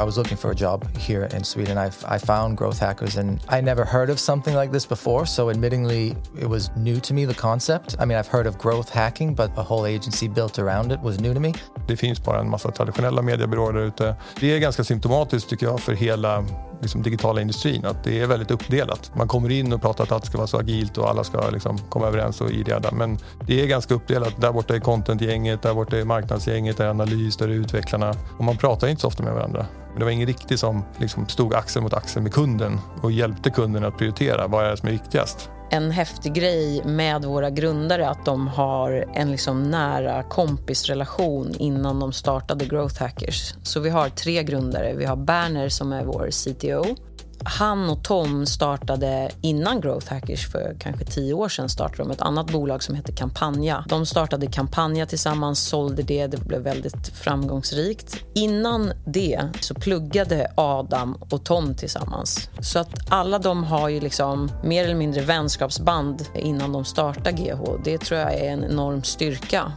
I was looking for a job here in Sweden. I, I found Growth Hackers and I never heard of something like this before. So, admittingly, it was new to me, the concept. I mean, I've heard of growth hacking, but a whole agency built around it was new to me. Det finns bara en massa traditionella mediebyråer där ute. Det är ganska symptomatiskt tycker jag för hela liksom, digitala industrin att det är väldigt uppdelat. Man kommer in och pratar att allt ska vara så agilt och alla ska liksom, komma överens och ideada, Men det är ganska uppdelat. Där borta är contentgänget, där borta är marknadsgänget, där är analys, där är utvecklarna. Och man pratar inte så ofta med varandra. Men det var ingen riktig som liksom, stod axel mot axel med kunden och hjälpte kunden att prioritera. Vad är det som är viktigast? En häftig grej med våra grundare att de har en liksom nära kompisrelation innan de startade Growth Hackers. Så vi har tre grundare. Vi har Berner som är vår CTO han och Tom startade innan Growth Hackers för kanske tio år sedan startade de ett annat bolag som heter Kampanja. De startade Kampanja tillsammans, sålde det, det blev väldigt framgångsrikt. Innan det så pluggade Adam och Tom tillsammans. Så att alla de har ju liksom mer eller mindre vänskapsband innan de startar GH. Det tror jag är en enorm styrka.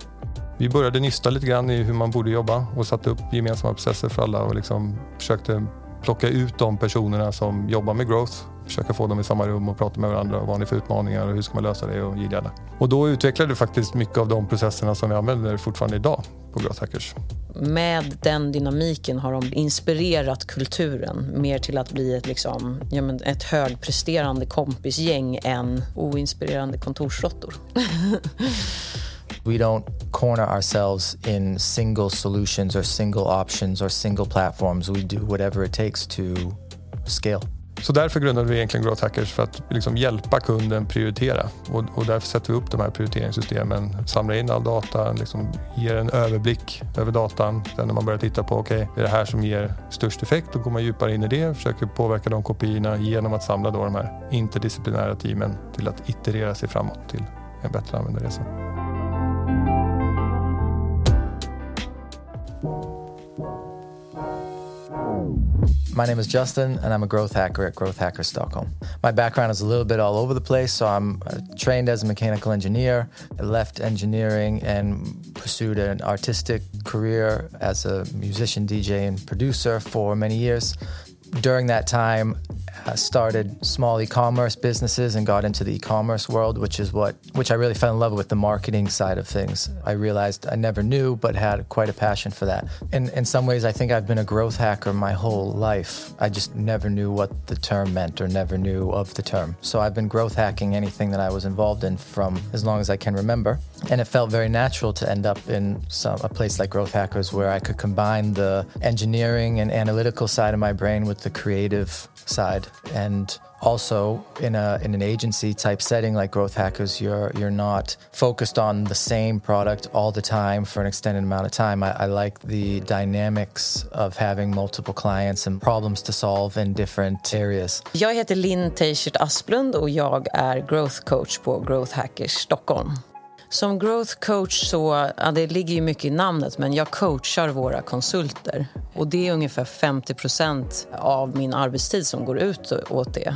Vi började nysta lite grann i hur man borde jobba och satte upp gemensamma processer för alla och liksom försökte plocka ut de personerna som jobbar med growth, försöka få dem i samma rum och prata med varandra. Vad har ni för utmaningar och hur ska man lösa det och gilla Och då utvecklade vi faktiskt mycket av de processerna som vi använder fortfarande idag på Growth Hackers. Med den dynamiken har de inspirerat kulturen mer till att bli ett, liksom, ja, men ett högpresterande kompisgäng än oinspirerande kontorsråttor. We don't corner ourselves in single solutions or single options or single platforms. We do whatever it takes to scale. Så därför grundade vi egentligen Growth Hackers för att liksom hjälpa kunden prioritera. Och, och, därför sätter vi upp de här prioriteringssystemen, samlar in all data, liksom ger en överblick över datan. Sen när man börjar titta på, okej, okay, det är det här som ger störst effekt, då går man djupare in i det, försöker påverka de kopiorna genom att samla då de här interdisciplinära teamen till att iterera sig framåt till en bättre användarresa. My name is Justin, and I'm a growth hacker at Growth Hacker Stockholm. My background is a little bit all over the place, so I'm uh, trained as a mechanical engineer. I left engineering and pursued an artistic career as a musician, DJ, and producer for many years. During that time, uh, started small e-commerce businesses and got into the e-commerce world, which is what which I really fell in love with the marketing side of things. I realized I never knew, but had quite a passion for that. And in some ways, I think I've been a growth hacker my whole life. I just never knew what the term meant or never knew of the term. So I've been growth hacking anything that I was involved in from as long as I can remember, and it felt very natural to end up in some a place like Growth Hackers where I could combine the engineering and analytical side of my brain with the creative side and also in a in an agency type setting like growth hackers you're you're not focused on the same product all the time for an extended amount of time. I, I, like the dynamics of having multiple clients and problems to solve in different areas. Jag heter Linn Teichert Asplund och jag är growth coach på Growth Hackers Stockholm Som growth coach så, ja, det ligger ju mycket i namnet, men jag coachar våra konsulter. Och det är ungefär 50% av min arbetstid som går ut åt det.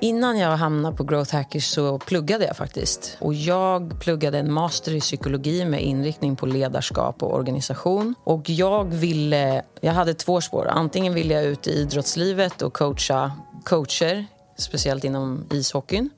Innan jag hamnade på Growth Hackers så pluggade jag faktiskt. Och jag pluggade en master i psykologi med inriktning på ledarskap och organisation. Och jag ville, jag hade två spår. Antingen ville jag ut i idrottslivet och coacha coacher, speciellt inom ishockeyn.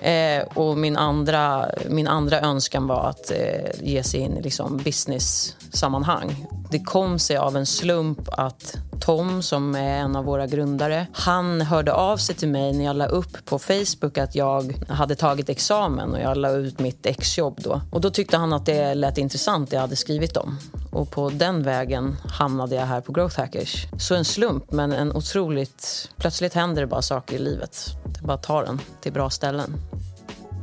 Eh, och min andra, min andra önskan var att eh, ge sig in i liksom business-sammanhang. Det kom sig av en slump att Tom, som är en av våra grundare, han hörde av sig till mig när jag la upp på Facebook att jag hade tagit examen och jag la ut mitt exjobb då. Och då tyckte han att det lät intressant det jag hade skrivit om. Och på den vägen hamnade jag här på Growth Hackers. Så en slump, men en otroligt... Plötsligt händer det bara saker i livet. Det bara tar en till bra ställen.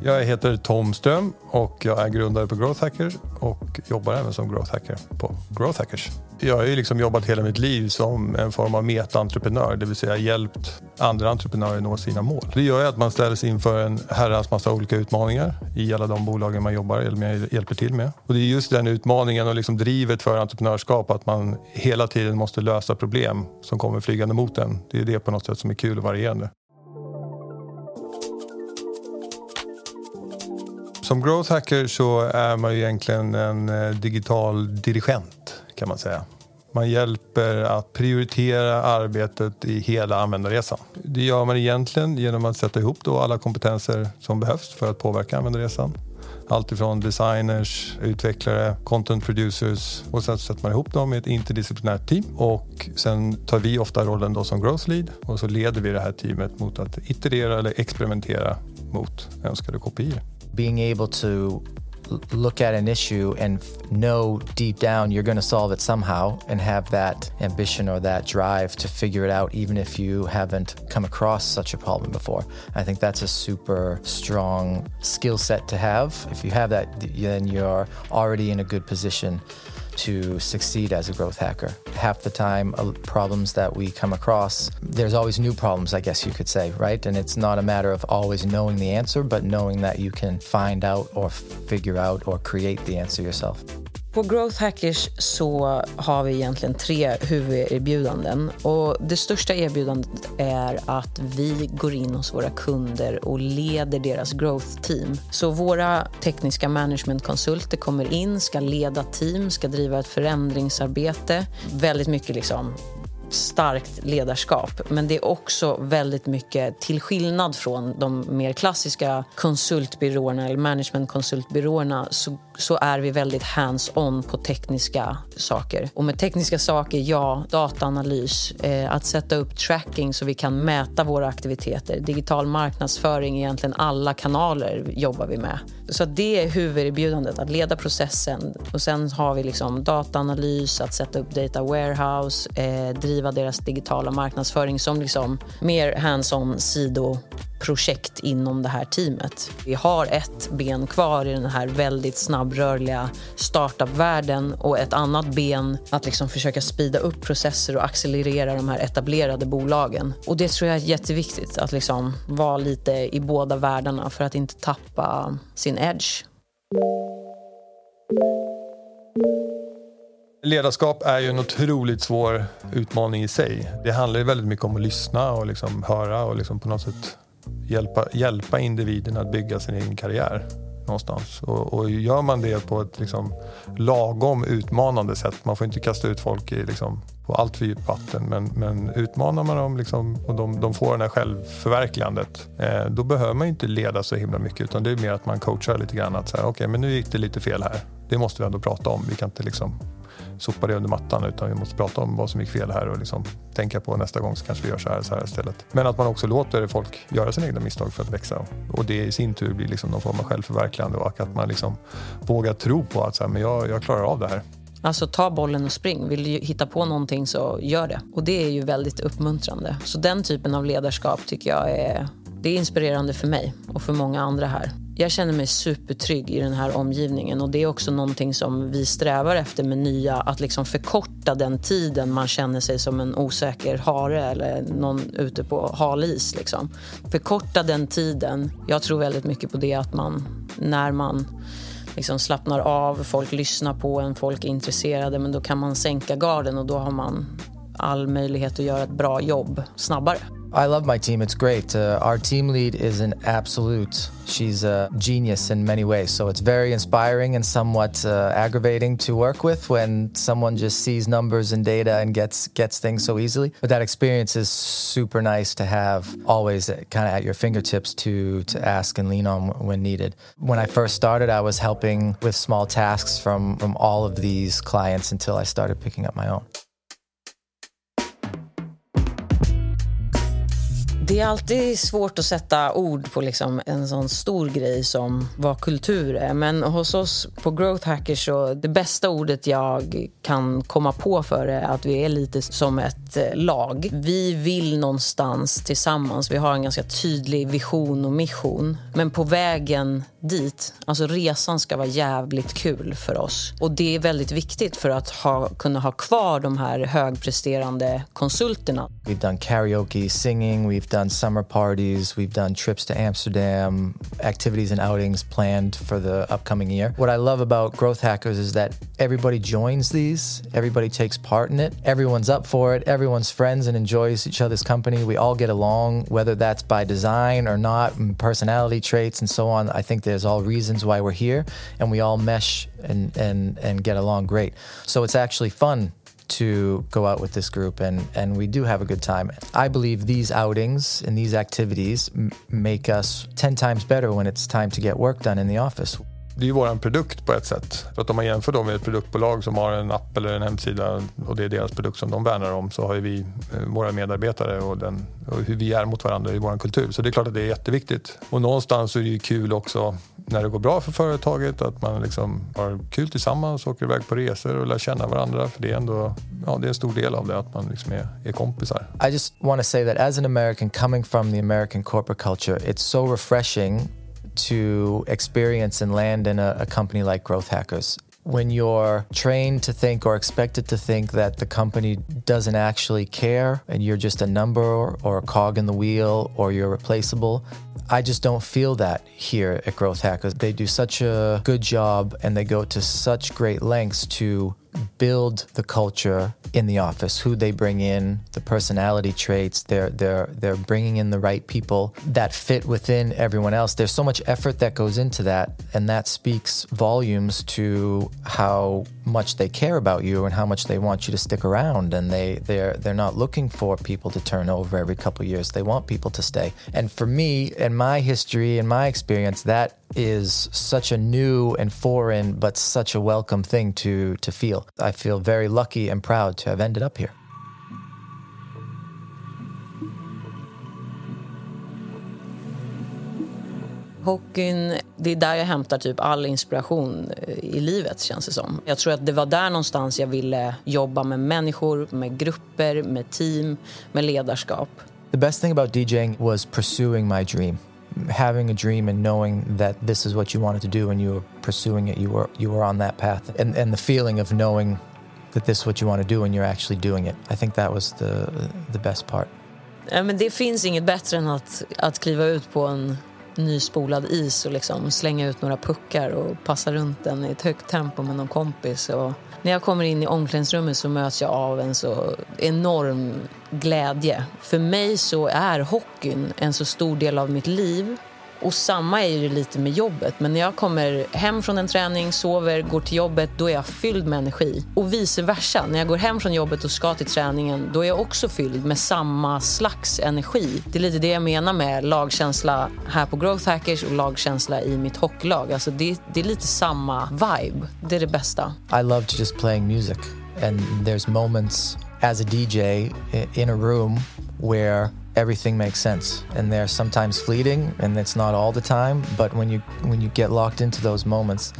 Jag heter Tom Ström och jag är grundare på Growth Hacker och jobbar även som Growth Hacker på Growth Hackers. Jag har ju liksom jobbat hela mitt liv som en form av meta-entreprenör, det vill säga hjälpt andra entreprenörer nå sina mål. Det gör ju att man ställs inför en herrans massa olika utmaningar i alla de bolagen man jobbar eller hjälper till med. Och det är just den utmaningen och liksom drivet för entreprenörskap att man hela tiden måste lösa problem som kommer flygande mot en. Det är det på något sätt som är kul och varierande. Som growth hacker så är man ju egentligen en eh, digital dirigent kan man säga. Man hjälper att prioritera arbetet i hela användarresan. Det gör man egentligen genom att sätta ihop då alla kompetenser som behövs för att påverka användarresan. Allt ifrån designers, utvecklare, content producers och sen sätter man ihop dem i ett interdisciplinärt team och sen tar vi ofta rollen då som growth lead och så leder vi det här teamet mot att iterera eller experimentera mot önskade kopior. Being able to look at an issue and know deep down you're going to solve it somehow and have that ambition or that drive to figure it out even if you haven't come across such a problem before. I think that's a super strong skill set to have. If you have that, then you're already in a good position to succeed as a growth hacker. Half the time, uh, problems that we come across, there's always new problems, I guess you could say, right? And it's not a matter of always knowing the answer, but knowing that you can find out or figure out or create the answer yourself. På Growth Hackers så har vi egentligen tre huvuderbjudanden. Och det största erbjudandet är att vi går in hos våra kunder och leder deras growth team. Så våra tekniska managementkonsulter kommer in, ska leda team, ska driva ett förändringsarbete. Väldigt mycket liksom starkt ledarskap. Men det är också väldigt mycket, till skillnad från de mer klassiska konsultbyråerna eller managementkonsultbyråerna så, så är vi väldigt hands-on på tekniska saker. Och med tekniska saker, ja, dataanalys, eh, att sätta upp tracking så vi kan mäta våra aktiviteter, digital marknadsföring, egentligen alla kanaler jobbar vi med. Så det är huvuderbjudandet, att leda processen. Och sen har vi liksom dataanalys, att sätta upp data warehouse, eh, driva deras digitala marknadsföring som liksom mer hands-on sidoprojekt inom det här teamet. Vi har ett ben kvar i den här väldigt snabbrörliga startup-världen och ett annat ben att liksom försöka speeda upp processer och accelerera de här etablerade bolagen. Och det tror jag är jätteviktigt, att liksom vara lite i båda världarna för att inte tappa sin edge. Ledarskap är ju en otroligt svår utmaning i sig. Det handlar ju väldigt mycket om att lyssna och liksom höra och liksom på något sätt hjälpa, hjälpa individen att bygga sin egen karriär någonstans. Och, och gör man det på ett liksom lagom utmanande sätt, man får inte kasta ut folk i liksom på allt för djupt vatten, men, men utmanar man dem liksom, och de, de får det här självförverkligandet, eh, då behöver man inte leda så himla mycket utan det är mer att man coachar lite grann. Att okej, okay, men nu gick det lite fel här. Det måste vi ändå prata om. Vi kan inte liksom sopa det under mattan utan vi måste prata om vad som gick fel här och liksom tänka på nästa gång så kanske vi gör så här, så här istället. Men att man också låter folk göra sina egna misstag för att växa och det i sin tur blir liksom någon form av självförverkligande och att man liksom vågar tro på att så här, men jag, jag klarar av det här. Alltså ta bollen och spring. Vill du hitta på någonting så gör det. Och det är ju väldigt uppmuntrande. Så den typen av ledarskap tycker jag är, det är inspirerande för mig och för många andra här. Jag känner mig supertrygg i den här omgivningen och det är också någonting som vi strävar efter med nya, att liksom förkorta den tiden man känner sig som en osäker hare eller någon ute på halis. Liksom. Förkorta den tiden. Jag tror väldigt mycket på det att man, när man liksom slappnar av, folk lyssnar på en, folk är intresserade, men då kan man sänka garden och då har man all möjlighet att göra ett bra jobb snabbare. I love my team. It's great. Uh, our team lead is an absolute. She's a genius in many ways. So it's very inspiring and somewhat uh, aggravating to work with when someone just sees numbers and data and gets gets things so easily. But that experience is super nice to have always kind of at your fingertips to to ask and lean on when needed. When I first started, I was helping with small tasks from from all of these clients until I started picking up my own. Det är alltid svårt att sätta ord på liksom en sån stor grej som vad kultur är. Men hos oss på Growth Hackers så det bästa ordet jag kan komma på för det är att vi är lite som ett eh, lag. Vi vill någonstans tillsammans. Vi har en ganska tydlig vision och mission. Men på vägen dit, alltså resan ska vara jävligt kul för oss. Och det är väldigt viktigt för att ha, kunna ha kvar de här högpresterande konsulterna. We've done karaoke, singing, we've done summer parties, we've done trips to Amsterdam, activities and outings planned for the upcoming year. What I love about Growth Hackers is that everybody joins these, everybody takes part in it, everyone's up for it, everyone's friends and enjoys each other's company. We all get along, whether that's by design or not, personality traits and so on. I think that there's all reasons why we're here, and we all mesh and, and, and get along great. So it's actually fun to go out with this group and, and we do have a good time. I believe these outings and these activities m- make us 10 times better when it's time to get work done in the office. Det är ju vår produkt på ett sätt. För att om man jämför dem med ett produktbolag som har en app eller en hemsida och det är deras produkt som de värnar om så har ju vi eh, våra medarbetare och, den, och hur vi är mot varandra i vår kultur. Så det är klart att det är jätteviktigt. Och någonstans så är det ju kul också när det går bra för företaget att man liksom har kul tillsammans, åker iväg på resor och lär känna varandra. För det är ändå ja, det är en stor del av det, att man liksom är, är kompisar. I just want to say that as an American coming from the American corporate culture, it's so refreshing to experience and land in a, a, company like Growth Hackers. When you're trained to think or expected to think that the company doesn't actually care and you're just a number or a cog in the wheel or you're replaceable, I just don't feel that here at Growth Hackers. They do such a good job and they go to such great lengths to build the culture in the office, who they bring in, the personality traits. They're they're they're bringing in the right people that fit within everyone else. There's so much effort that goes into that, and that speaks volumes to how much they care about you and how much they want you to stick around. And they they're they're not looking for people to turn over every couple years. They want people to stay. And for me, in my history and my experience, that is such a new and foreign but such a welcome thing to to feel. I feel very lucky and proud to have ended up here. Hockeyn, det är där jag hämtar typ all inspiration eh, i livet känns det som. Jag tror att det var där någonstans jag ville jobba med människor, med grupper, med team, med ledarskap. The best thing about DJing was pursuing my dream. Having a dream and knowing that this is what you wanted to do and you were pursuing it you were you were on that path. And and the feeling of knowing that this is what you want to do and you're actually doing it. I think that was the the best part. Ja, men det finns inget bättre än att, att kliva ut på en nyspolad is och liksom slänga ut några puckar och passa runt den i ett högt tempo med någon kompis. Och när jag kommer in i omklädningsrummet så möts jag av en så enorm glädje. För mig så är hockeyn en så stor del av mitt liv och samma är det lite med jobbet. Men när jag kommer hem från en träning, sover, går till jobbet, då är jag fylld med energi. Och vice versa. När jag går hem från jobbet och ska till träningen, då är jag också fylld med samma slags energi. Det är lite det jag menar med lagkänsla här på Growth Hackers och lagkänsla i mitt hockeylag. Alltså det, det är lite samma vibe. Det är det bästa. I love to just playing music. And there's moments as a DJ in a room where everything makes sense and they're sometimes fleeting and it's not all the time but when you when you get locked into those moments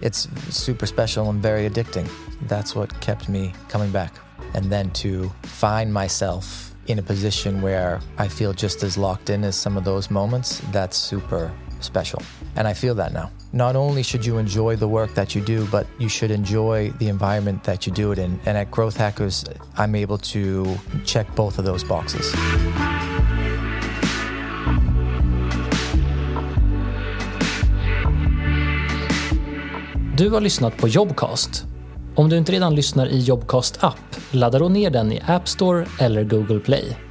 it's super special and very addicting. That's what kept me coming back. And then to find myself in a position where i feel just as locked in as some of those moments that's super special and i feel that now not only should you enjoy the work that you do, but you should enjoy the environment that you do it in. And at Growth Hackers, I'm able to check both of those boxes. Du har lyssnat på Jobcast. Om du inte redan lyssnar i Jobcast app, ladda då ner den i App Store eller Google Play.